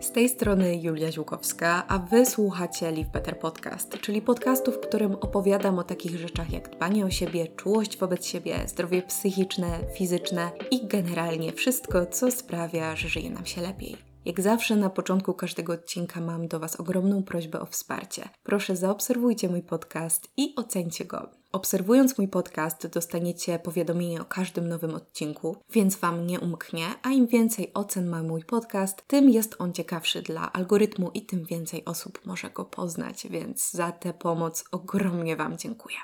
Z tej strony Julia Ziłkowska, a Wy słuchacie Live Better Podcast, czyli podcastu, w którym opowiadam o takich rzeczach jak dbanie o siebie, czułość wobec siebie, zdrowie psychiczne, fizyczne i generalnie wszystko, co sprawia, że żyje nam się lepiej. Jak zawsze na początku każdego odcinka mam do Was ogromną prośbę o wsparcie. Proszę zaobserwujcie mój podcast i ocencie go. Obserwując mój podcast, dostaniecie powiadomienie o każdym nowym odcinku, więc Wam nie umknie, a im więcej ocen ma mój podcast, tym jest on ciekawszy dla algorytmu i tym więcej osób może go poznać, więc za tę pomoc ogromnie Wam dziękuję.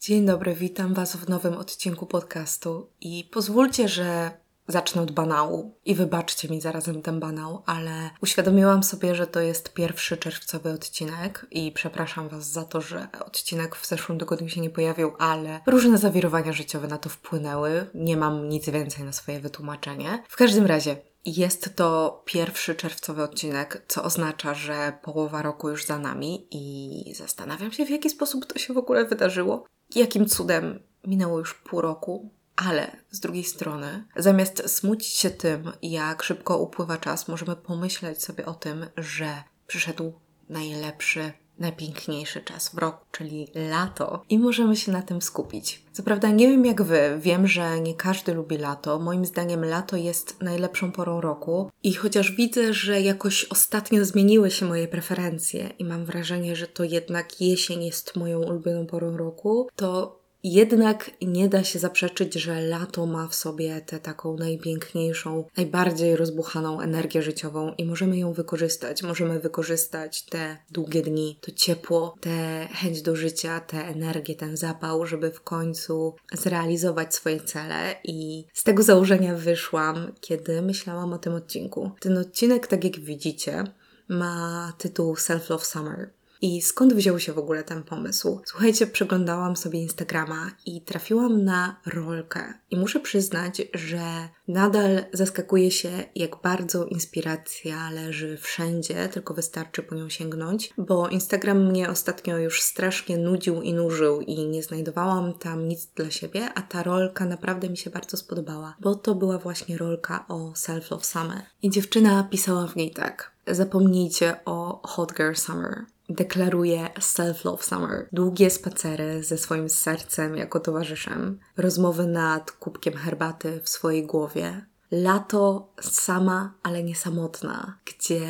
Dzień dobry, witam Was w nowym odcinku podcastu i pozwólcie, że zacznę od banału i wybaczcie mi zarazem ten banał, ale uświadomiłam sobie, że to jest pierwszy czerwcowy odcinek i przepraszam Was za to, że odcinek w zeszłym tygodniu się nie pojawił, ale różne zawirowania życiowe na to wpłynęły. Nie mam nic więcej na swoje wytłumaczenie. W każdym razie, jest to pierwszy czerwcowy odcinek, co oznacza, że połowa roku już za nami i zastanawiam się, w jaki sposób to się w ogóle wydarzyło. Jakim cudem minęło już pół roku, ale z drugiej strony, zamiast smucić się tym, jak szybko upływa czas, możemy pomyśleć sobie o tym, że przyszedł najlepszy, najpiękniejszy czas w roku, czyli lato, i możemy się na tym skupić. Co prawda, nie wiem jak wy, wiem, że nie każdy lubi lato. Moim zdaniem, lato jest najlepszą porą roku, i chociaż widzę, że jakoś ostatnio zmieniły się moje preferencje, i mam wrażenie, że to jednak jesień jest moją ulubioną porą roku, to jednak nie da się zaprzeczyć, że lato ma w sobie tę taką najpiękniejszą, najbardziej rozbuchaną energię życiową i możemy ją wykorzystać. Możemy wykorzystać te długie dni, to ciepło, tę chęć do życia, tę energię, ten zapał, żeby w końcu zrealizować swoje cele. I z tego założenia wyszłam, kiedy myślałam o tym odcinku. Ten odcinek, tak jak widzicie, ma tytuł Self Love Summer. I skąd wziął się w ogóle ten pomysł? Słuchajcie, przeglądałam sobie Instagrama i trafiłam na rolkę. I muszę przyznać, że nadal zaskakuje się, jak bardzo inspiracja leży wszędzie, tylko wystarczy po nią sięgnąć, bo Instagram mnie ostatnio już strasznie nudził i nużył i nie znajdowałam tam nic dla siebie, a ta rolka naprawdę mi się bardzo spodobała, bo to była właśnie rolka o Self-Love Summer. I dziewczyna pisała w niej tak. Zapomnijcie o Hot Girl Summer deklaruje Self-Love Summer. Długie spacery ze swoim sercem jako towarzyszem, rozmowy nad kubkiem herbaty w swojej głowie. Lato sama, ale nie samotna, gdzie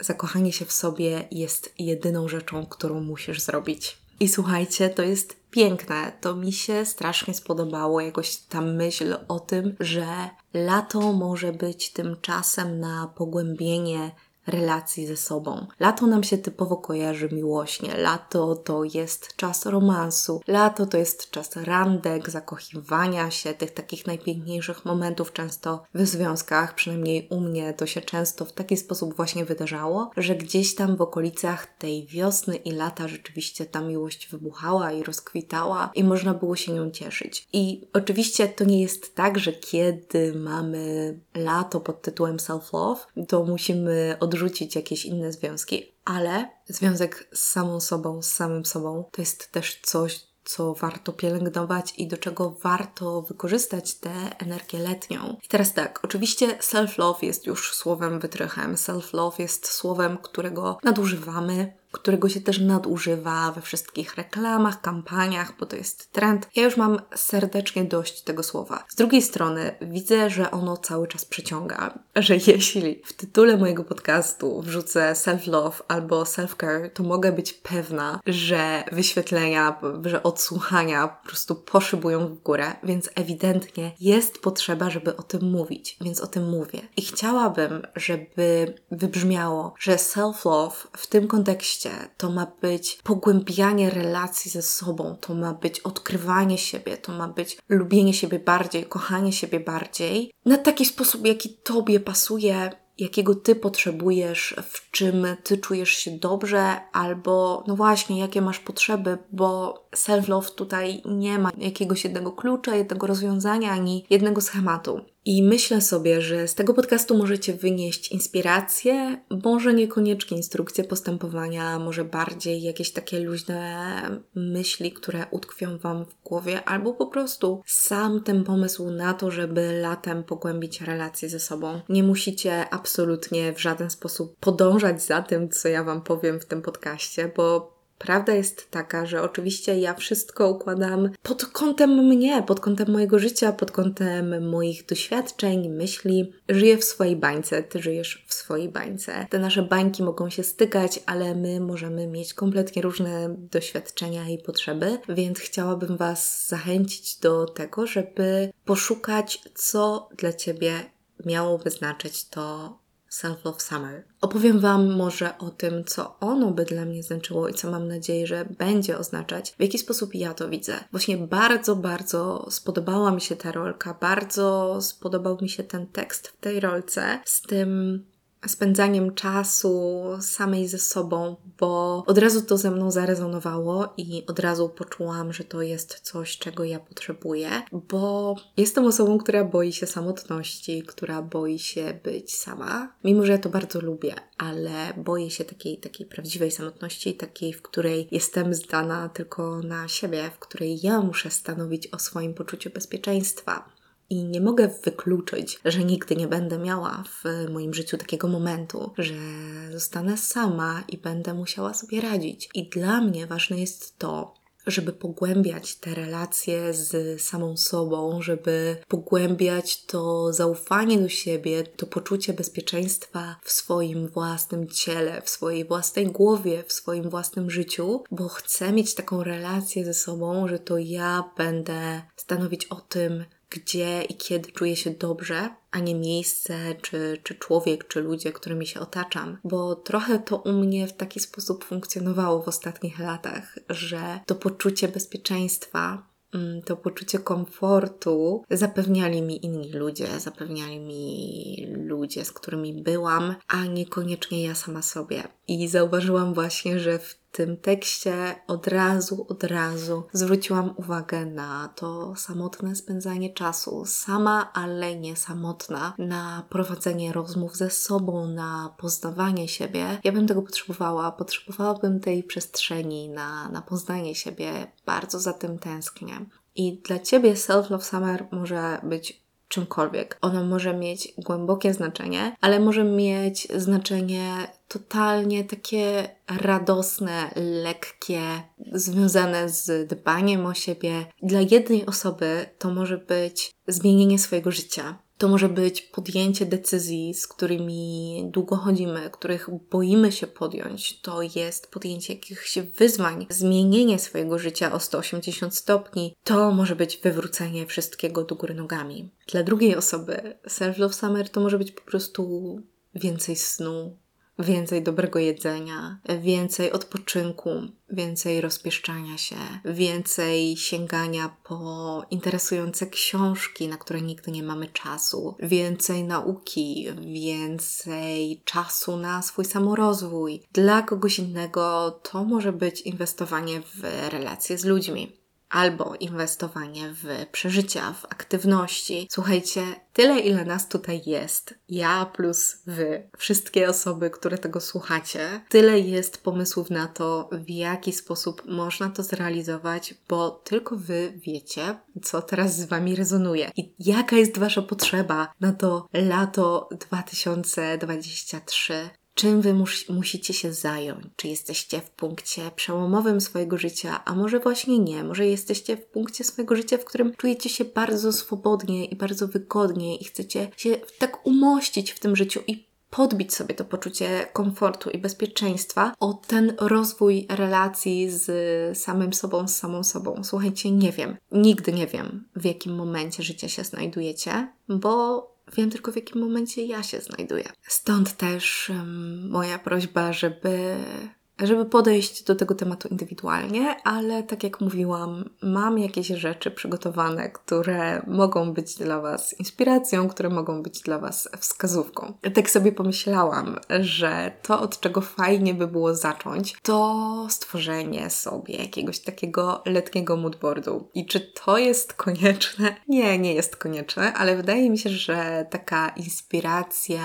zakochanie się w sobie jest jedyną rzeczą, którą musisz zrobić. I słuchajcie, to jest piękne. To mi się strasznie spodobało, jakoś ta myśl o tym, że lato może być tym czasem na pogłębienie relacji ze sobą. Lato nam się typowo kojarzy miłośnie. Lato to jest czas romansu. Lato to jest czas randek, zakochiwania się, tych takich najpiękniejszych momentów często w związkach, przynajmniej u mnie to się często w taki sposób właśnie wydarzało, że gdzieś tam w okolicach tej wiosny i lata rzeczywiście ta miłość wybuchała i rozkwitała i można było się nią cieszyć. I oczywiście to nie jest tak, że kiedy mamy lato pod tytułem self-love, to musimy odrzucić odrzucić jakieś inne związki, ale związek z samą sobą, z samym sobą to jest też coś, co warto pielęgnować i do czego warto wykorzystać tę energię letnią. I teraz tak, oczywiście self-love jest już słowem wytrychem. Self-love jest słowem, którego nadużywamy, którego się też nadużywa we wszystkich reklamach, kampaniach, bo to jest trend. Ja już mam serdecznie dość tego słowa. Z drugiej strony widzę, że ono cały czas przyciąga, że jeśli w tytule mojego podcastu wrzucę self-love albo self-care, to mogę być pewna, że wyświetlenia, że odsłuchania po prostu poszybują w górę, więc ewidentnie jest potrzeba, żeby o tym mówić, więc o tym mówię. I chciałabym, żeby wybrzmiało, że self-love w tym kontekście to ma być pogłębianie relacji ze sobą, to ma być odkrywanie siebie, to ma być lubienie siebie bardziej, kochanie siebie bardziej, na taki sposób, jaki Tobie pasuje, jakiego Ty potrzebujesz, w czym Ty czujesz się dobrze, albo no właśnie, jakie masz potrzeby, bo self-love tutaj nie ma jakiegoś jednego klucza, jednego rozwiązania, ani jednego schematu. I myślę sobie, że z tego podcastu możecie wynieść inspiracje, może niekoniecznie instrukcje postępowania, może bardziej jakieś takie luźne myśli, które utkwią Wam w głowie, albo po prostu sam ten pomysł na to, żeby latem pogłębić relacje ze sobą. Nie musicie absolutnie w żaden sposób podążać za tym, co ja Wam powiem w tym podcaście, bo Prawda jest taka, że oczywiście ja wszystko układam pod kątem mnie, pod kątem mojego życia, pod kątem moich doświadczeń, myśli. Żyję w swojej bańce, ty żyjesz w swojej bańce. Te nasze bańki mogą się stykać, ale my możemy mieć kompletnie różne doświadczenia i potrzeby, więc chciałabym Was zachęcić do tego, żeby poszukać, co dla Ciebie miałoby znaczyć to Self-Love Summer. Opowiem Wam może o tym, co ono by dla mnie znaczyło i co mam nadzieję, że będzie oznaczać, w jaki sposób ja to widzę. Właśnie bardzo, bardzo spodobała mi się ta rolka, bardzo spodobał mi się ten tekst w tej rolce z tym spędzaniem czasu samej ze sobą, bo od razu to ze mną zarezonowało i od razu poczułam, że to jest coś, czego ja potrzebuję, bo jestem osobą, która boi się samotności, która boi się być sama, mimo że ja to bardzo lubię, ale boję się takiej, takiej prawdziwej samotności, takiej, w której jestem zdana tylko na siebie, w której ja muszę stanowić o swoim poczuciu bezpieczeństwa i nie mogę wykluczyć, że nigdy nie będę miała w moim życiu takiego momentu, że zostanę sama i będę musiała sobie radzić. I dla mnie ważne jest to, żeby pogłębiać te relacje z samą sobą, żeby pogłębiać to zaufanie do siebie, to poczucie bezpieczeństwa w swoim własnym ciele, w swojej własnej głowie, w swoim własnym życiu, bo chcę mieć taką relację ze sobą, że to ja będę stanowić o tym, gdzie i kiedy czuję się dobrze, a nie miejsce, czy, czy człowiek, czy ludzie, którymi się otaczam. Bo trochę to u mnie w taki sposób funkcjonowało w ostatnich latach, że to poczucie bezpieczeństwa Mm, to poczucie komfortu zapewniali mi inni ludzie, zapewniali mi ludzie, z którymi byłam, a niekoniecznie ja sama sobie. I zauważyłam właśnie, że w tym tekście od razu, od razu zwróciłam uwagę na to samotne spędzanie czasu, sama, ale nie samotna, na prowadzenie rozmów ze sobą, na poznawanie siebie. Ja bym tego potrzebowała, potrzebowałabym tej przestrzeni na, na poznanie siebie, bardzo za tym tęsknię. I dla Ciebie Self-Love Summer może być czymkolwiek. Ono może mieć głębokie znaczenie, ale może mieć znaczenie totalnie takie radosne, lekkie, związane z dbaniem o siebie. Dla jednej osoby to może być zmienienie swojego życia to może być podjęcie decyzji, z którymi długo chodzimy, których boimy się podjąć. To jest podjęcie jakichś wyzwań, zmienienie swojego życia o 180 stopni. To może być wywrócenie wszystkiego do góry nogami. Dla drugiej osoby Self-Love Summer to może być po prostu więcej snu, więcej dobrego jedzenia, więcej odpoczynku, więcej rozpieszczania się, więcej sięgania po interesujące książki, na które nigdy nie mamy czasu, więcej nauki, więcej czasu na swój samorozwój. Dla kogoś innego to może być inwestowanie w relacje z ludźmi albo inwestowanie w przeżycia, w aktywności. Słuchajcie, tyle ile nas tutaj jest, ja plus wy, wszystkie osoby, które tego słuchacie, tyle jest pomysłów na to, w jaki sposób można to zrealizować, bo tylko wy wiecie, co teraz z wami rezonuje. I jaka jest wasza potrzeba na to lato 2023 czym wy mus musicie się zająć. Czy jesteście w punkcie przełomowym swojego życia, a może właśnie nie. Może jesteście w punkcie swojego życia, w którym czujecie się bardzo swobodnie i bardzo wygodnie i chcecie się tak umościć w tym życiu i podbić sobie to poczucie komfortu i bezpieczeństwa o ten rozwój relacji z samym sobą, z samą sobą. Słuchajcie, nie wiem, nigdy nie wiem, w jakim momencie życia się znajdujecie, bo Wiem tylko w jakim momencie ja się znajduję. Stąd też um, moja prośba, żeby żeby podejść do tego tematu indywidualnie, ale tak jak mówiłam, mam jakieś rzeczy przygotowane, które mogą być dla Was inspiracją, które mogą być dla Was wskazówką. Tak sobie pomyślałam, że to, od czego fajnie by było zacząć, to stworzenie sobie jakiegoś takiego letniego moodboardu. I czy to jest konieczne? Nie, nie jest konieczne, ale wydaje mi się, że taka inspiracja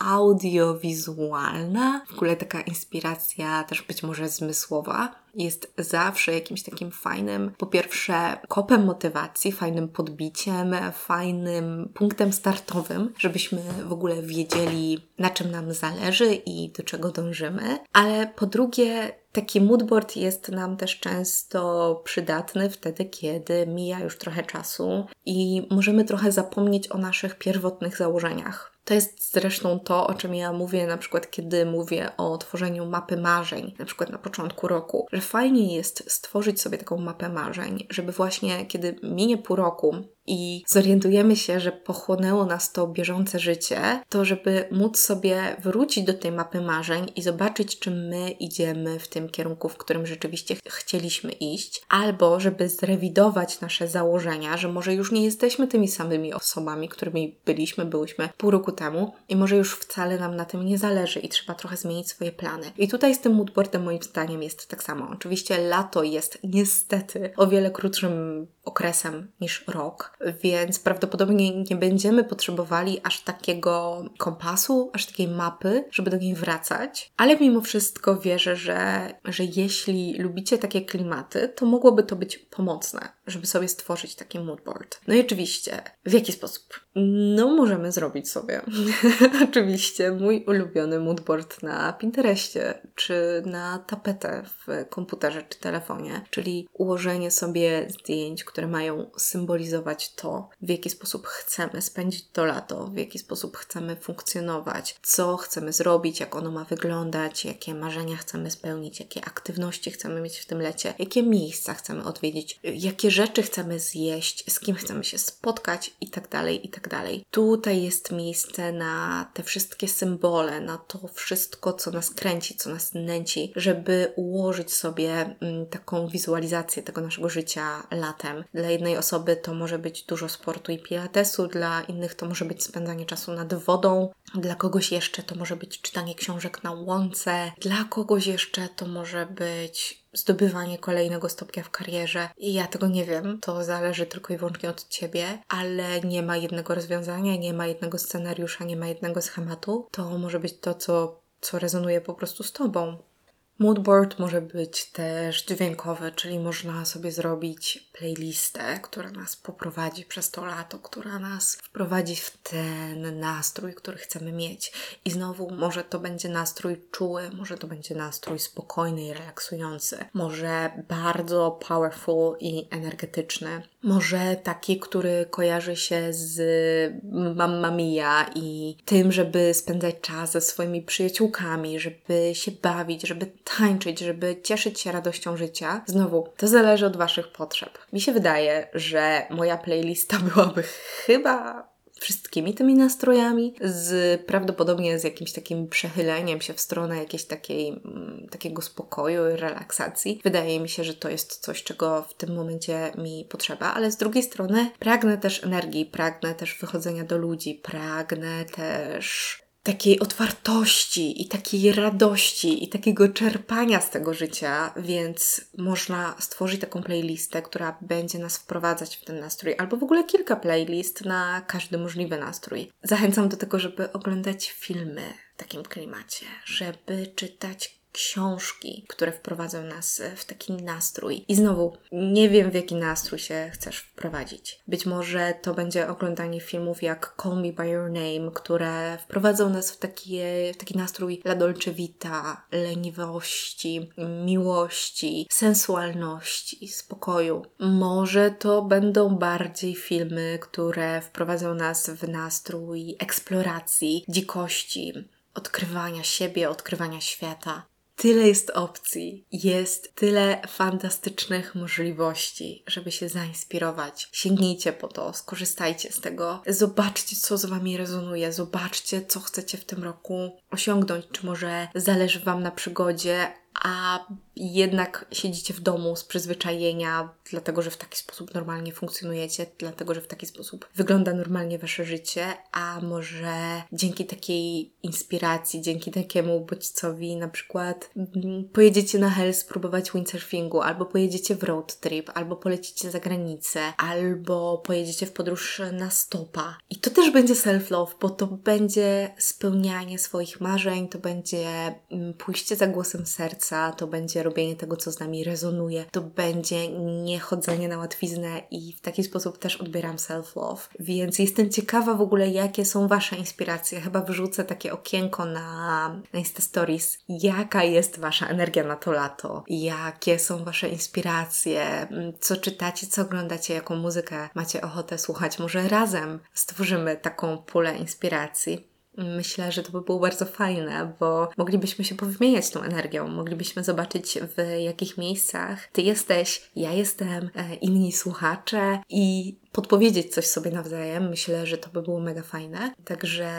audiowizualna, w ogóle taka inspiracja też być może zmysłowa, jest zawsze jakimś takim fajnym, po pierwsze, kopem motywacji, fajnym podbiciem, fajnym punktem startowym, żebyśmy w ogóle wiedzieli, na czym nam zależy i do czego dążymy. Ale po drugie, taki moodboard jest nam też często przydatny wtedy, kiedy mija już trochę czasu i możemy trochę zapomnieć o naszych pierwotnych założeniach. To jest zresztą to, o czym ja mówię na przykład, kiedy mówię o tworzeniu mapy marzeń, na przykład na początku roku, że fajnie jest stworzyć sobie taką mapę marzeń, żeby właśnie kiedy minie pół roku, i zorientujemy się, że pochłonęło nas to bieżące życie, to żeby móc sobie wrócić do tej mapy marzeń i zobaczyć, czy my idziemy w tym kierunku, w którym rzeczywiście chcieliśmy iść, albo żeby zrewidować nasze założenia, że może już nie jesteśmy tymi samymi osobami, którymi byliśmy, byłyśmy pół roku temu i może już wcale nam na tym nie zależy i trzeba trochę zmienić swoje plany. I tutaj z tym moodboardem moim zdaniem jest tak samo. Oczywiście lato jest niestety o wiele krótszym okresem niż rok, więc prawdopodobnie nie będziemy potrzebowali aż takiego kompasu, aż takiej mapy, żeby do niej wracać. Ale mimo wszystko wierzę, że, że jeśli lubicie takie klimaty, to mogłoby to być pomocne, żeby sobie stworzyć taki moodboard. No i oczywiście, w jaki sposób? No, możemy zrobić sobie. oczywiście mój ulubiony moodboard na Pinterestie, czy na tapetę w komputerze czy telefonie, czyli ułożenie sobie zdjęć, które mają symbolizować to, w jaki sposób chcemy spędzić to lato, w jaki sposób chcemy funkcjonować, co chcemy zrobić, jak ono ma wyglądać, jakie marzenia chcemy spełnić, jakie aktywności chcemy mieć w tym lecie, jakie miejsca chcemy odwiedzić, jakie rzeczy chcemy zjeść, z kim chcemy się spotkać i tak dalej, i tak. Tutaj jest miejsce na te wszystkie symbole, na to wszystko, co nas kręci, co nas nęci, żeby ułożyć sobie mm, taką wizualizację tego naszego życia latem, dla jednej osoby to może być dużo sportu i pilatesu, dla innych to może być spędzanie czasu nad wodą, dla kogoś jeszcze to może być czytanie książek na łące, dla kogoś jeszcze to może być zdobywanie kolejnego stopnia w karierze. I ja tego nie wiem, to zależy tylko i wyłącznie od ciebie, ale nie ma jednego rozwiązania, nie ma jednego scenariusza, nie ma jednego schematu. To może być to, co, co rezonuje po prostu z tobą. Moodboard może być też dźwiękowy, czyli można sobie zrobić playlistę, która nas poprowadzi przez to lato, która nas wprowadzi w ten nastrój, który chcemy mieć. I znowu, może to będzie nastrój czuły, może to będzie nastrój spokojny i relaksujący, może bardzo powerful i energetyczny, może taki, który kojarzy się z Mamma Mia i tym, żeby spędzać czas ze swoimi przyjaciółkami, żeby się bawić, żeby tańczyć, żeby cieszyć się radością życia. Znowu, to zależy od Waszych potrzeb. Mi się wydaje, że moja playlista byłaby chyba wszystkimi tymi nastrojami, z prawdopodobnie z jakimś takim przechyleniem się w stronę jakiejś takiej, mm, takiego spokoju i relaksacji. Wydaje mi się, że to jest coś, czego w tym momencie mi potrzeba, ale z drugiej strony pragnę też energii, pragnę też wychodzenia do ludzi, pragnę też takiej otwartości i takiej radości i takiego czerpania z tego życia, więc można stworzyć taką playlistę, która będzie nas wprowadzać w ten nastrój, albo w ogóle kilka playlist na każdy możliwy nastrój. Zachęcam do tego, żeby oglądać filmy w takim klimacie, żeby czytać książki, które wprowadzą nas w taki nastrój. I znowu, nie wiem w jaki nastrój się chcesz wprowadzić. Być może to będzie oglądanie filmów jak Call Me By Your Name, które wprowadzą nas w, takie, w taki nastrój la dolce vita, leniwości, miłości, sensualności, spokoju. Może to będą bardziej filmy, które wprowadzą nas w nastrój eksploracji, dzikości, odkrywania siebie, odkrywania świata. Tyle jest opcji, jest tyle fantastycznych możliwości, żeby się zainspirować. Sięgnijcie po to, skorzystajcie z tego, zobaczcie, co z Wami rezonuje, zobaczcie, co chcecie w tym roku osiągnąć. Czy może zależy Wam na przygodzie, a jednak siedzicie w domu z przyzwyczajenia, dlatego że w taki sposób normalnie funkcjonujecie, dlatego że w taki sposób wygląda normalnie wasze życie, a może dzięki takiej inspiracji, dzięki takiemu bodźcowi na przykład mm, pojedziecie na hell spróbować windsurfingu, albo pojedziecie w road trip, albo polecicie za granicę, albo pojedziecie w podróż na stopa. I to też będzie self-love, bo to będzie spełnianie swoich marzeń, to będzie mm, pójście za głosem serca, to będzie robienie tego, co z nami rezonuje, to będzie niechodzenie na łatwiznę i w taki sposób też odbieram self-love. Więc jestem ciekawa w ogóle, jakie są Wasze inspiracje. Chyba wrzucę takie okienko na, na Insta Stories. Jaka jest Wasza energia na to lato? Jakie są Wasze inspiracje? Co czytacie, co oglądacie, jaką muzykę macie ochotę słuchać? Może razem stworzymy taką pulę inspiracji. Myślę, że to by było bardzo fajne, bo moglibyśmy się powymieniać tą energią, moglibyśmy zobaczyć w jakich miejscach ty jesteś, ja jestem, e, inni słuchacze i podpowiedzieć coś sobie nawzajem. Myślę, że to by było mega fajne. Także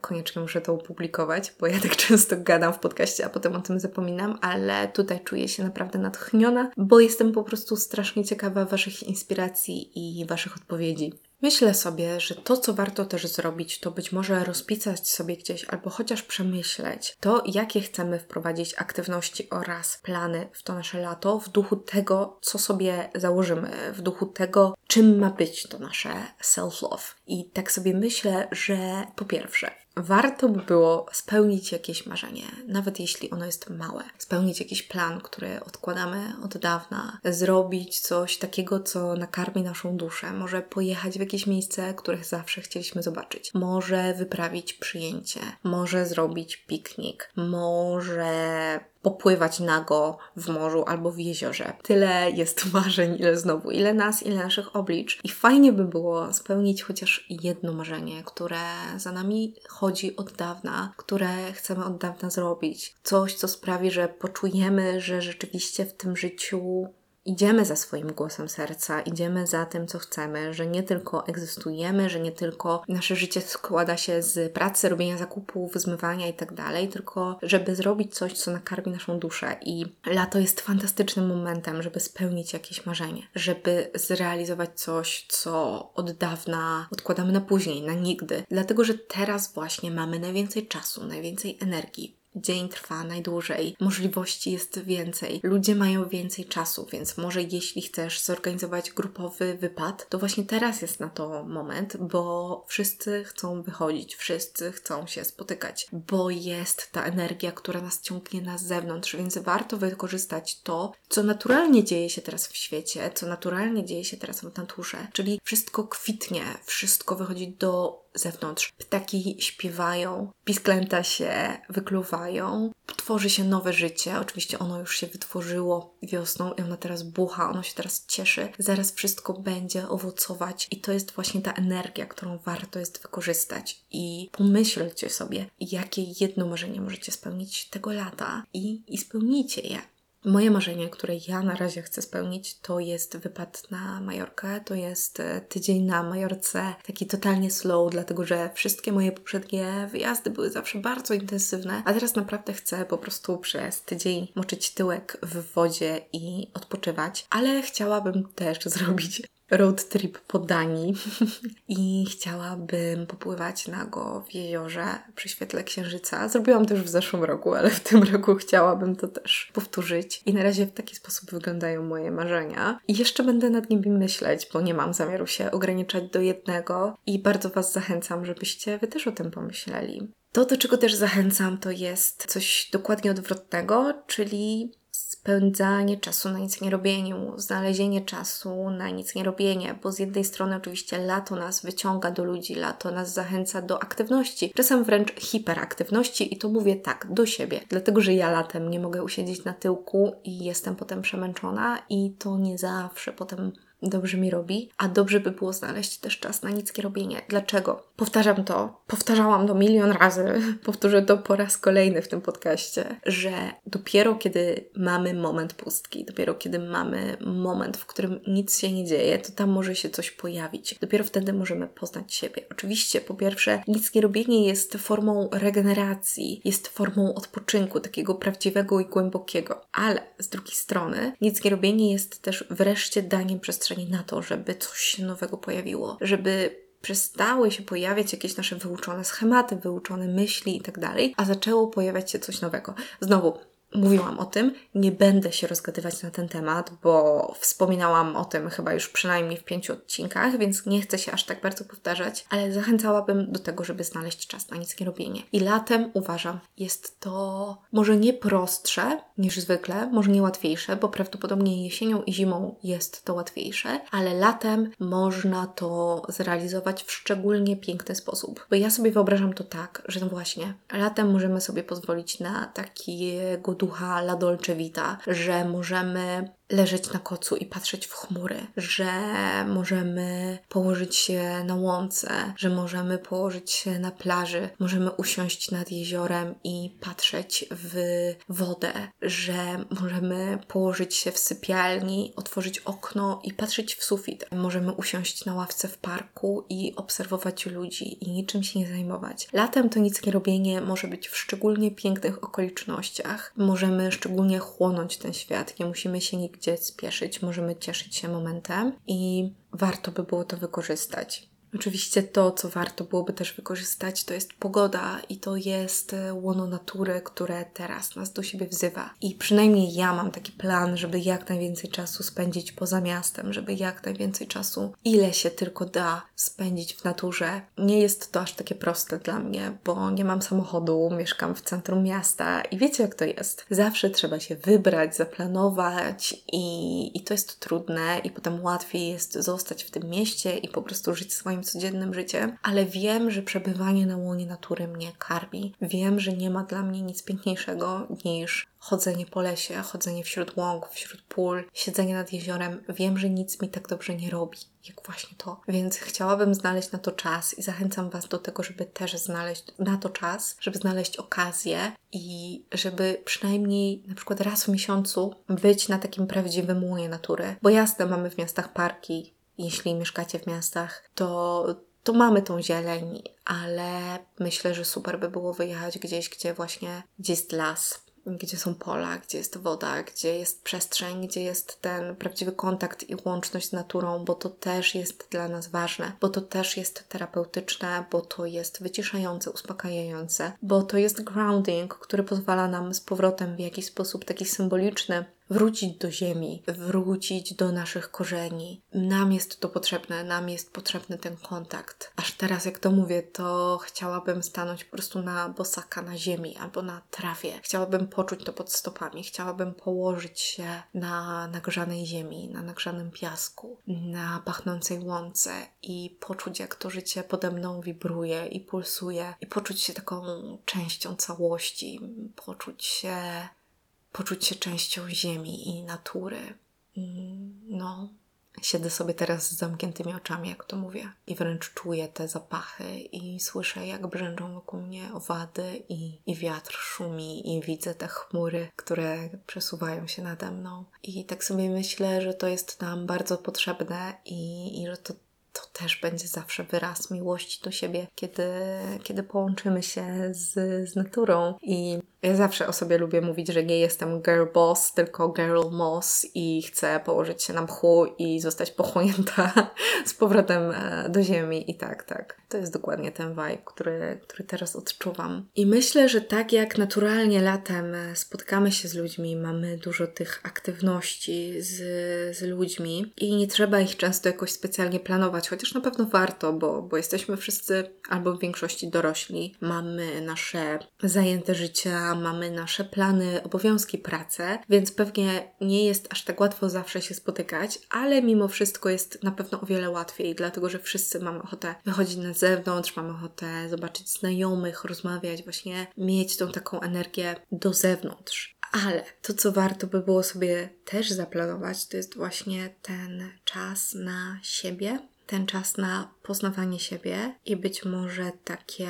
koniecznie muszę to opublikować, bo ja tak często gadam w podcaście, a potem o tym zapominam, ale tutaj czuję się naprawdę natchniona, bo jestem po prostu strasznie ciekawa Waszych inspiracji i Waszych odpowiedzi. Myślę sobie, że to, co warto też zrobić, to być może rozpisać sobie gdzieś albo chociaż przemyśleć to, jakie chcemy wprowadzić aktywności oraz plany w to nasze lato, w duchu tego, co sobie założymy, w duchu tego, czym ma być to nasze self-love. I tak sobie myślę, że po pierwsze, warto by było spełnić jakieś marzenie, nawet jeśli ono jest małe. Spełnić jakiś plan, który odkładamy od dawna, zrobić coś takiego, co nakarmi naszą duszę. Może pojechać w jakieś miejsce, których zawsze chcieliśmy zobaczyć. Może wyprawić przyjęcie, może zrobić piknik, może popływać nago w morzu albo w jeziorze. Tyle jest marzeń, ile znowu, ile nas, ile naszych oblicz. I fajnie by było spełnić chociaż jedno marzenie, które za nami chodzi od dawna, które chcemy od dawna zrobić. Coś, co sprawi, że poczujemy, że rzeczywiście w tym życiu idziemy za swoim głosem serca, idziemy za tym, co chcemy, że nie tylko egzystujemy, że nie tylko nasze życie składa się z pracy, robienia zakupów, zmywania tak dalej, tylko żeby zrobić coś, co nakarmi naszą duszę. I lato jest fantastycznym momentem, żeby spełnić jakieś marzenie, żeby zrealizować coś, co od dawna odkładamy na później, na nigdy. Dlatego, że teraz właśnie mamy najwięcej czasu, najwięcej energii, dzień trwa najdłużej, możliwości jest więcej, ludzie mają więcej czasu, więc może jeśli chcesz zorganizować grupowy wypad, to właśnie teraz jest na to moment, bo wszyscy chcą wychodzić, wszyscy chcą się spotykać, bo jest ta energia, która nas ciągnie na zewnątrz, więc warto wykorzystać to, co naturalnie dzieje się teraz w świecie, co naturalnie dzieje się teraz w naturze, czyli wszystko kwitnie, wszystko wychodzi do zewnątrz. Ptaki śpiewają, pisklęta się wykluwają, tworzy się nowe życie. Oczywiście ono już się wytworzyło wiosną i ono teraz bucha, ono się teraz cieszy. Zaraz wszystko będzie owocować i to jest właśnie ta energia, którą warto jest wykorzystać. I pomyślcie sobie, jakie jedno marzenie możecie spełnić tego lata i, i spełnijcie je. Moje marzenie, które ja na razie chcę spełnić, to jest wypad na Majorkę. To jest e, tydzień na Majorce, taki totalnie slow, dlatego że wszystkie moje poprzednie wyjazdy były zawsze bardzo intensywne, a teraz naprawdę chcę po prostu przez tydzień moczyć tyłek w wodzie i odpoczywać, ale chciałabym też zrobić road trip po Danii i chciałabym popływać nago w jeziorze przy świetle księżyca. Zrobiłam to już w zeszłym roku, ale w tym roku chciałabym to też powtórzyć. I na razie w taki sposób wyglądają moje marzenia. I jeszcze będę nad nimi myśleć, bo nie mam zamiaru się ograniczać do jednego i bardzo Was zachęcam, żebyście Wy też o tym pomyśleli. To, do czego też zachęcam, to jest coś dokładnie odwrotnego, czyli spędzanie czasu na nic nie robieniu, znalezienie czasu na nic nie robienie, bo z jednej strony oczywiście lato nas wyciąga do ludzi, lato nas zachęca do aktywności, czasem wręcz hiperaktywności i to mówię tak, do siebie, dlatego że ja latem nie mogę usiedzieć na tyłku i jestem potem przemęczona i to nie zawsze potem dobrze mi robi, a dobrze by było znaleźć też czas na nic nie robienie. Dlaczego? Powtarzam to, powtarzałam to milion razy, powtórzę to po raz kolejny w tym podcaście, że dopiero kiedy mamy moment pustki, dopiero kiedy mamy moment, w którym nic się nie dzieje, to tam może się coś pojawić. Dopiero wtedy możemy poznać siebie. Oczywiście, po pierwsze, nic nie robienie jest formą regeneracji, jest formą odpoczynku, takiego prawdziwego i głębokiego, ale z drugiej strony, nic nie robienie jest też wreszcie daniem przestrzeni na to, żeby coś się nowego pojawiło, żeby przestały się pojawiać jakieś nasze wyuczone schematy, wyuczone myśli i tak dalej, a zaczęło pojawiać się coś nowego. Znowu, mówiłam o tym, nie będę się rozgadywać na ten temat, bo wspominałam o tym chyba już przynajmniej w pięciu odcinkach, więc nie chcę się aż tak bardzo powtarzać, ale zachęcałabym do tego, żeby znaleźć czas na nic nie robienie. I latem uważam, jest to może nie prostsze niż zwykle, może nie łatwiejsze, bo prawdopodobnie jesienią i zimą jest to łatwiejsze, ale latem można to zrealizować w szczególnie piękny sposób. Bo ja sobie wyobrażam to tak, że no właśnie, latem możemy sobie pozwolić na takiego ducha La Dolce Vita, że możemy leżeć na kocu i patrzeć w chmury, że możemy położyć się na łące, że możemy położyć się na plaży, możemy usiąść nad jeziorem i patrzeć w wodę, że możemy położyć się w sypialni, otworzyć okno i patrzeć w sufit. Możemy usiąść na ławce w parku i obserwować ludzi i niczym się nie zajmować. Latem to nic nie robienie może być w szczególnie pięknych okolicznościach. Możemy szczególnie chłonąć ten świat, nie musimy się nigdzie gdzie spieszyć, możemy cieszyć się momentem i warto by było to wykorzystać. Oczywiście to, co warto byłoby też wykorzystać, to jest pogoda i to jest e, łono natury, które teraz nas do siebie wzywa. I przynajmniej ja mam taki plan, żeby jak najwięcej czasu spędzić poza miastem, żeby jak najwięcej czasu, ile się tylko da, spędzić w naturze. Nie jest to aż takie proste dla mnie, bo nie mam samochodu, mieszkam w centrum miasta i wiecie, jak to jest. Zawsze trzeba się wybrać, zaplanować i, i to jest trudne, i potem łatwiej jest zostać w tym mieście i po prostu żyć swoim moim codziennym życiem, ale wiem, że przebywanie na łonie natury mnie karmi. Wiem, że nie ma dla mnie nic piękniejszego niż chodzenie po lesie, chodzenie wśród łąk, wśród pól, siedzenie nad jeziorem. Wiem, że nic mi tak dobrze nie robi, jak właśnie to. Więc chciałabym znaleźć na to czas i zachęcam Was do tego, żeby też znaleźć na to czas, żeby znaleźć okazję i żeby przynajmniej na przykład raz w miesiącu być na takim prawdziwym łonie natury. Bo jasne, mamy w miastach parki, jeśli mieszkacie w miastach, to, to mamy tą zieleń, ale myślę, że super by było wyjechać gdzieś, gdzie właśnie gdzie jest las, gdzie są pola, gdzie jest woda, gdzie jest przestrzeń, gdzie jest ten prawdziwy kontakt i łączność z naturą, bo to też jest dla nas ważne, bo to też jest terapeutyczne, bo to jest wyciszające, uspokajające, bo to jest grounding, który pozwala nam z powrotem w jakiś sposób taki symboliczny wrócić do ziemi, wrócić do naszych korzeni. Nam jest to potrzebne, nam jest potrzebny ten kontakt. Aż teraz, jak to mówię, to chciałabym stanąć po prostu na bosaka na ziemi albo na trawie. Chciałabym poczuć to pod stopami, chciałabym położyć się na nagrzanej ziemi, na nagrzanym piasku, na pachnącej łące i poczuć, jak to życie pode mną wibruje i pulsuje, i poczuć się taką częścią całości, poczuć się poczuć się częścią ziemi i natury. Mm, no, siedzę sobie teraz z zamkniętymi oczami, jak to mówię, i wręcz czuję te zapachy i słyszę, jak brzęczą wokół mnie owady i, i wiatr szumi i widzę te chmury, które przesuwają się nade mną. I tak sobie myślę, że to jest nam bardzo potrzebne i, i że to to też będzie zawsze wyraz miłości do siebie, kiedy, kiedy połączymy się z, z naturą. I ja zawsze o sobie lubię mówić, że nie jestem girl boss, tylko girl moss i chcę położyć się na mchu i zostać pochłonięta z powrotem e, do ziemi. I tak, tak. To jest dokładnie ten vibe, który, który teraz odczuwam. I myślę, że tak jak naturalnie latem e, spotkamy się z ludźmi, mamy dużo tych aktywności z, z ludźmi i nie trzeba ich często jakoś specjalnie planować, chociaż na pewno warto, bo, bo jesteśmy wszyscy albo w większości dorośli, mamy nasze zajęte mamy nasze plany, obowiązki, pracę, więc pewnie nie jest aż tak łatwo zawsze się spotykać, ale mimo wszystko jest na pewno o wiele łatwiej, dlatego że wszyscy mamy ochotę wychodzić na zewnątrz, mamy ochotę zobaczyć znajomych, rozmawiać, właśnie mieć tą taką energię do zewnątrz. Ale to, co warto by było sobie też zaplanować, to jest właśnie ten czas na siebie, ten czas na poznawanie siebie i być może takie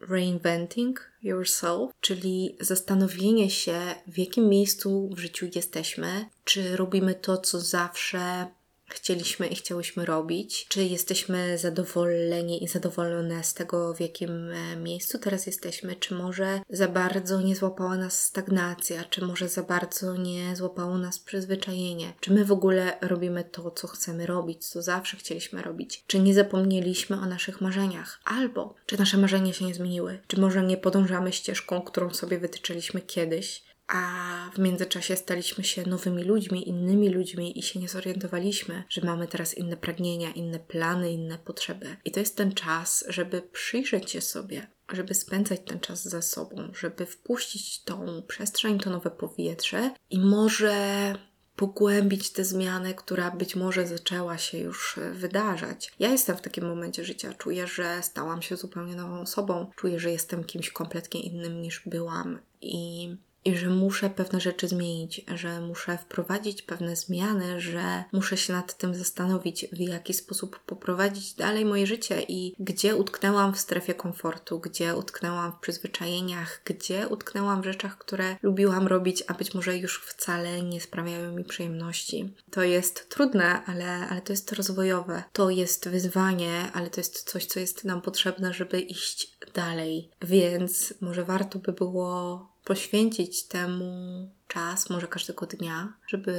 reinventing yourself, czyli zastanowienie się, w jakim miejscu w życiu jesteśmy, czy robimy to, co zawsze chcieliśmy i chciałyśmy robić, czy jesteśmy zadowoleni i zadowolone z tego, w jakim e, miejscu teraz jesteśmy, czy może za bardzo nie złapała nas stagnacja, czy może za bardzo nie złapało nas przyzwyczajenie, czy my w ogóle robimy to, co chcemy robić, co zawsze chcieliśmy robić, czy nie zapomnieliśmy o naszych marzeniach, albo czy nasze marzenia się nie zmieniły, czy może nie podążamy ścieżką, którą sobie wytyczyliśmy kiedyś, a w międzyczasie staliśmy się nowymi ludźmi, innymi ludźmi i się nie zorientowaliśmy, że mamy teraz inne pragnienia, inne plany, inne potrzeby. I to jest ten czas, żeby przyjrzeć się sobie, żeby spędzać ten czas ze sobą, żeby wpuścić tą przestrzeń, to nowe powietrze i może pogłębić tę zmianę, która być może zaczęła się już wydarzać. Ja jestem w takim momencie życia, czuję, że stałam się zupełnie nową osobą, czuję, że jestem kimś kompletnie innym niż byłam i i że muszę pewne rzeczy zmienić, że muszę wprowadzić pewne zmiany, że muszę się nad tym zastanowić, w jaki sposób poprowadzić dalej moje życie i gdzie utknęłam w strefie komfortu, gdzie utknęłam w przyzwyczajeniach, gdzie utknęłam w rzeczach, które lubiłam robić, a być może już wcale nie sprawiają mi przyjemności. To jest trudne, ale, ale to jest rozwojowe. To jest wyzwanie, ale to jest coś, co jest nam potrzebne, żeby iść dalej. Więc może warto by było poświęcić temu czas, może każdego dnia, żeby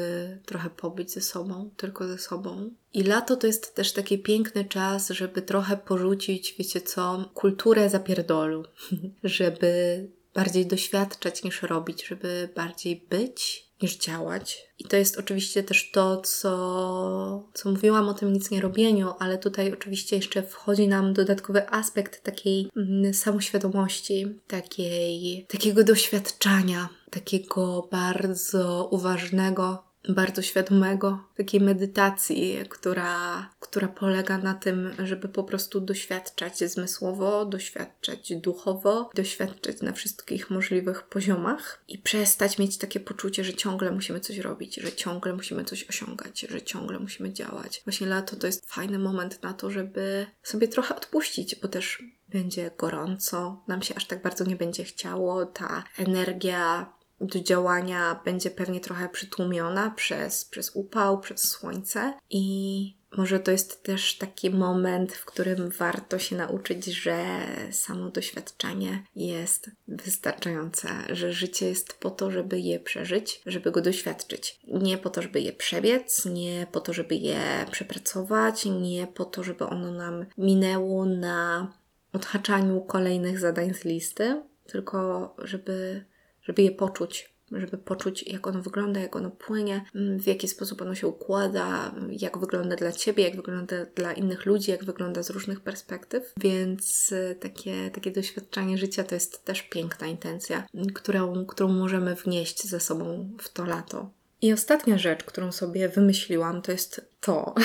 trochę pobyć ze sobą, tylko ze sobą. I lato to jest też taki piękny czas, żeby trochę porzucić, wiecie co, kulturę zapierdolu, żeby bardziej doświadczać niż robić, żeby bardziej być niż działać. I to jest oczywiście też to, co, co mówiłam o tym nic nie robieniu, ale tutaj oczywiście jeszcze wchodzi nam dodatkowy aspekt takiej mm, samoświadomości, takiej, takiego doświadczania, takiego bardzo uważnego bardzo świadomego, takiej medytacji, która, która polega na tym, żeby po prostu doświadczać zmysłowo, doświadczać duchowo, doświadczać na wszystkich możliwych poziomach i przestać mieć takie poczucie, że ciągle musimy coś robić, że ciągle musimy coś osiągać, że ciągle musimy działać. Właśnie lato to jest fajny moment na to, żeby sobie trochę odpuścić, bo też będzie gorąco, nam się aż tak bardzo nie będzie chciało, ta energia do działania będzie pewnie trochę przytłumiona przez, przez upał, przez słońce i może to jest też taki moment, w którym warto się nauczyć, że samo doświadczenie jest wystarczające, że życie jest po to, żeby je przeżyć, żeby go doświadczyć. Nie po to, żeby je przebiec, nie po to, żeby je przepracować, nie po to, żeby ono nam minęło na odhaczaniu kolejnych zadań z listy, tylko żeby żeby je poczuć, żeby poczuć, jak ono wygląda, jak ono płynie, mm, w jaki sposób ono się układa, jak wygląda dla ciebie, jak wygląda dla innych ludzi, jak wygląda z różnych perspektyw. Więc y, takie, takie doświadczenie życia to jest też piękna intencja, którą, którą możemy wnieść ze sobą w to lato. I ostatnia rzecz, którą sobie wymyśliłam, to jest to.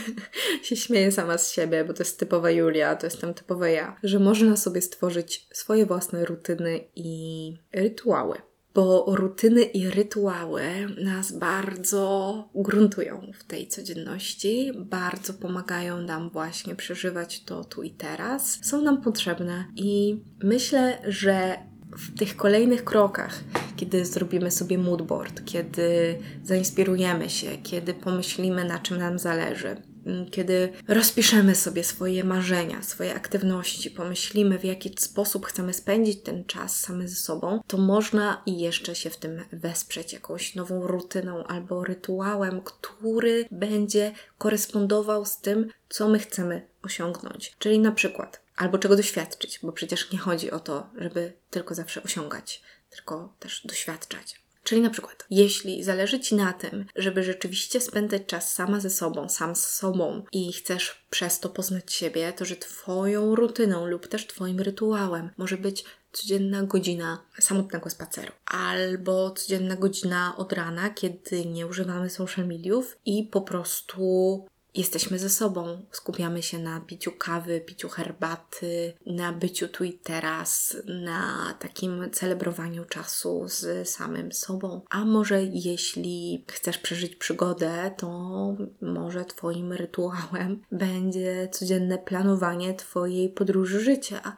się śmieję sama z siebie, bo to jest typowa Julia, to jestem typowa ja, że można sobie stworzyć swoje własne rutyny i rytuały. Bo rutyny i rytuały nas bardzo gruntują w tej codzienności, bardzo pomagają nam właśnie przeżywać to tu i teraz, są nam potrzebne i myślę, że w tych kolejnych krokach, kiedy zrobimy sobie moodboard, kiedy zainspirujemy się, kiedy pomyślimy, na czym nam zależy, mm, kiedy rozpiszemy sobie swoje marzenia, swoje aktywności, pomyślimy, w jaki sposób chcemy spędzić ten czas same ze sobą, to można i jeszcze się w tym wesprzeć jakąś nową rutyną albo rytuałem, który będzie korespondował z tym, co my chcemy osiągnąć. Czyli na przykład albo czego doświadczyć, bo przecież nie chodzi o to, żeby tylko zawsze osiągać, tylko też doświadczać. Czyli na przykład, jeśli zależy Ci na tym, żeby rzeczywiście spędzać czas sama ze sobą, sam z sobą i chcesz przez to poznać siebie, to że Twoją rutyną lub też Twoim rytuałem może być codzienna godzina samotnego spaceru, albo codzienna godzina od rana, kiedy nie używamy social mediów i po prostu jesteśmy ze sobą, skupiamy się na piciu kawy, piciu herbaty, na byciu tu i teraz, na takim celebrowaniu czasu z samym sobą. A może jeśli chcesz przeżyć przygodę, to może Twoim rytuałem będzie codzienne planowanie Twojej podróży życia.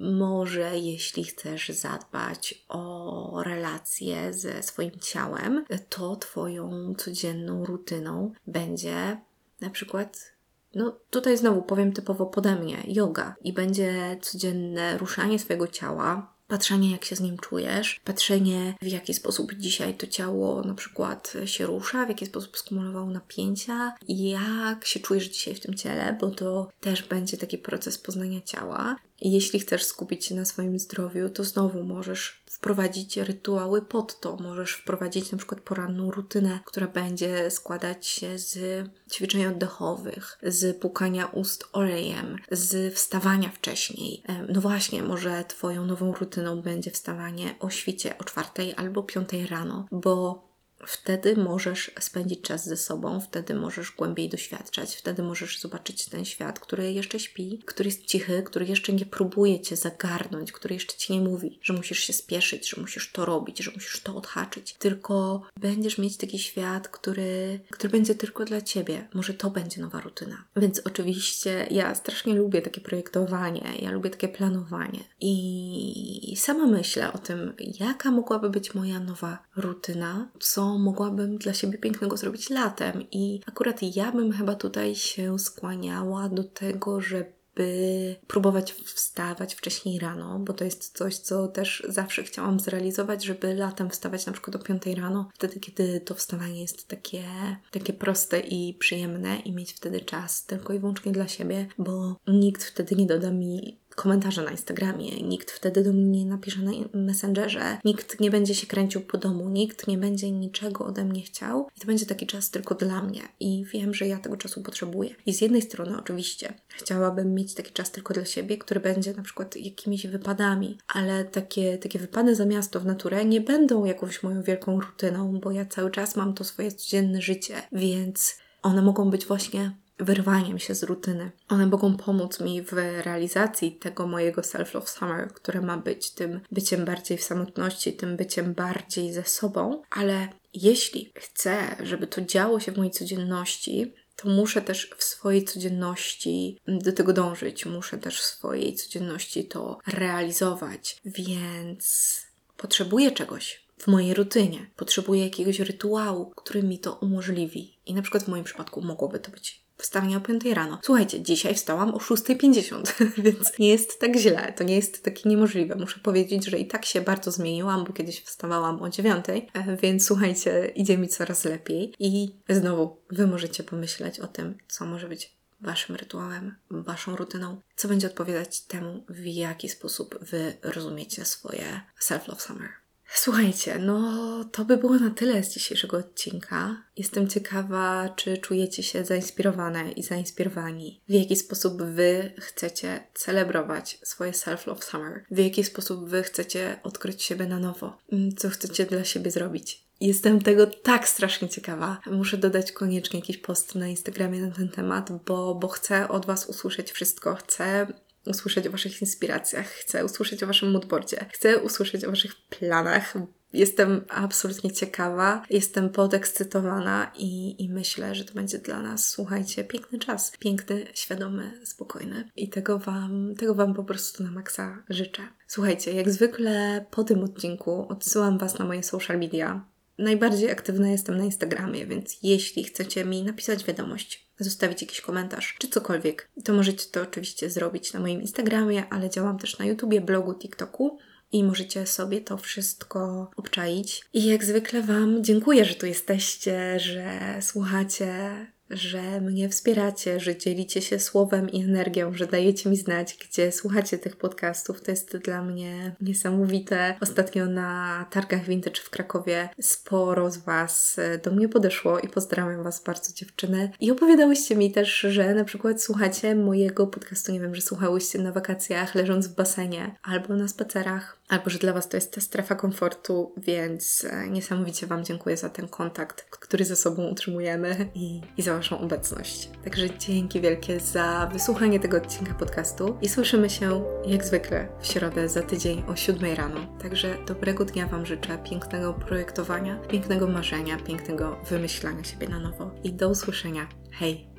Może jeśli chcesz zadbać o relacje ze swoim ciałem, to Twoją codzienną rutyną będzie na przykład no tutaj znowu powiem typowo pode mnie, yoga i będzie codzienne ruszanie swojego ciała, patrzenie jak się z nim czujesz, patrzenie w jaki sposób dzisiaj to ciało na przykład się rusza, w jaki sposób skumulowało napięcia jak się czujesz dzisiaj w tym ciele, bo to też będzie taki proces poznania ciała. Jeśli chcesz skupić się na swoim zdrowiu, to znowu możesz wprowadzić rytuały pod to. Możesz wprowadzić na przykład poranną rutynę, która będzie składać się z ćwiczeń oddechowych, z pukania ust olejem, z wstawania wcześniej. No właśnie, może Twoją nową rutyną będzie wstawanie o świcie o czwartej albo piątej rano, bo Wtedy możesz spędzić czas ze sobą, wtedy możesz głębiej doświadczać, wtedy możesz zobaczyć ten świat, który jeszcze śpi, który jest cichy, który jeszcze nie próbuje cię zagarnąć, który jeszcze ci nie mówi, że musisz się spieszyć, że musisz to robić, że musisz to odhaczyć. Tylko będziesz mieć taki świat, który, który będzie tylko dla ciebie. Może to będzie nowa rutyna. Więc oczywiście ja strasznie lubię takie projektowanie, ja lubię takie planowanie. I sama myślę o tym, jaka mogłaby być moja nowa rutyna, co mogłabym dla siebie pięknego zrobić latem. I akurat ja bym chyba tutaj się skłaniała do tego, żeby by próbować wstawać wcześniej rano, bo to jest coś, co też zawsze chciałam zrealizować, żeby latem wstawać na przykład o 5 rano, wtedy kiedy to wstawanie jest takie, takie proste i przyjemne i mieć wtedy czas tylko i wyłącznie dla siebie, bo nikt wtedy nie doda mi komentarze na Instagramie, nikt wtedy do mnie nie napisze na Messengerze, nikt nie będzie się kręcił po domu, nikt nie będzie niczego ode mnie chciał. I to będzie taki czas tylko dla mnie. I wiem, że ja tego czasu potrzebuję. I z jednej strony oczywiście chciałabym mieć taki czas tylko dla siebie, który będzie na przykład jakimiś wypadami, ale takie, takie wypady za miasto w naturę nie będą jakąś moją wielką rutyną, bo ja cały czas mam to swoje codzienne życie, więc one mogą być właśnie wyrwaniem się z rutyny. One mogą pomóc mi w realizacji tego mojego self-love summer, które ma być tym byciem bardziej w samotności, tym byciem bardziej ze sobą, ale jeśli chcę, żeby to działo się w mojej codzienności, to muszę też w swojej codzienności do tego dążyć, muszę też w swojej codzienności to realizować, więc potrzebuję czegoś w mojej rutynie, potrzebuję jakiegoś rytuału, który mi to umożliwi. I na przykład w moim przypadku mogłoby to być wstawanie o 5 rano. Słuchajcie, dzisiaj wstałam o 6.50, więc nie jest tak źle, to nie jest takie niemożliwe. Muszę powiedzieć, że i tak się bardzo zmieniłam, bo kiedyś wstawałam o 9, e, więc słuchajcie, idzie mi coraz lepiej. I znowu, Wy możecie pomyśleć o tym, co może być Waszym rytuałem, Waszą rutyną, co będzie odpowiadać temu, w jaki sposób Wy rozumiecie swoje self-love summer. Słuchajcie, no to by było na tyle z dzisiejszego odcinka. Jestem ciekawa, czy czujecie się zainspirowane i zainspirowani. W jaki sposób Wy chcecie celebrować swoje self-love summer. W jaki sposób Wy chcecie odkryć siebie na nowo. Mm, co chcecie dla siebie zrobić. Jestem tego tak strasznie ciekawa. Muszę dodać koniecznie jakiś post na Instagramie na ten temat, bo, bo chcę od Was usłyszeć wszystko. Chcę usłyszeć o Waszych inspiracjach, chcę usłyszeć o Waszym moodboardzie, chcę usłyszeć o Waszych planach. Jestem absolutnie ciekawa, jestem podekscytowana i, i myślę, że to będzie dla nas, słuchajcie, piękny czas. Piękny, świadomy, spokojny. I tego Wam, tego Wam po prostu na maksa życzę. Słuchajcie, jak zwykle po tym odcinku odsyłam Was na moje social media. Najbardziej aktywna jestem na Instagramie, więc jeśli chcecie mi napisać wiadomość, zostawić jakiś komentarz czy cokolwiek, to możecie to oczywiście zrobić na moim Instagramie, ale działam też na YouTubie, blogu, TikToku i możecie sobie to wszystko obczaić. I jak zwykle Wam dziękuję, że tu jesteście, że słuchacie że mnie wspieracie, że dzielicie się słowem i energią, że dajecie mi znać, gdzie słuchacie tych podcastów. To jest dla mnie niesamowite. Ostatnio na targach vintage w Krakowie sporo z Was do mnie podeszło i pozdrawiam Was bardzo dziewczyny. I opowiadałyście mi też, że na przykład słuchacie mojego podcastu, nie wiem, że słuchałyście na wakacjach leżąc w basenie albo na spacerach albo że dla Was to jest ta strefa komfortu, więc e, niesamowicie Wam dziękuję za ten kontakt, który ze sobą utrzymujemy i, i za Waszą obecność. Także dzięki wielkie za wysłuchanie tego odcinka podcastu i słyszymy się jak zwykle w środę za tydzień o 7 rano. Także dobrego dnia Wam życzę, pięknego projektowania, pięknego marzenia, pięknego wymyślania siebie na nowo i do usłyszenia. Hej!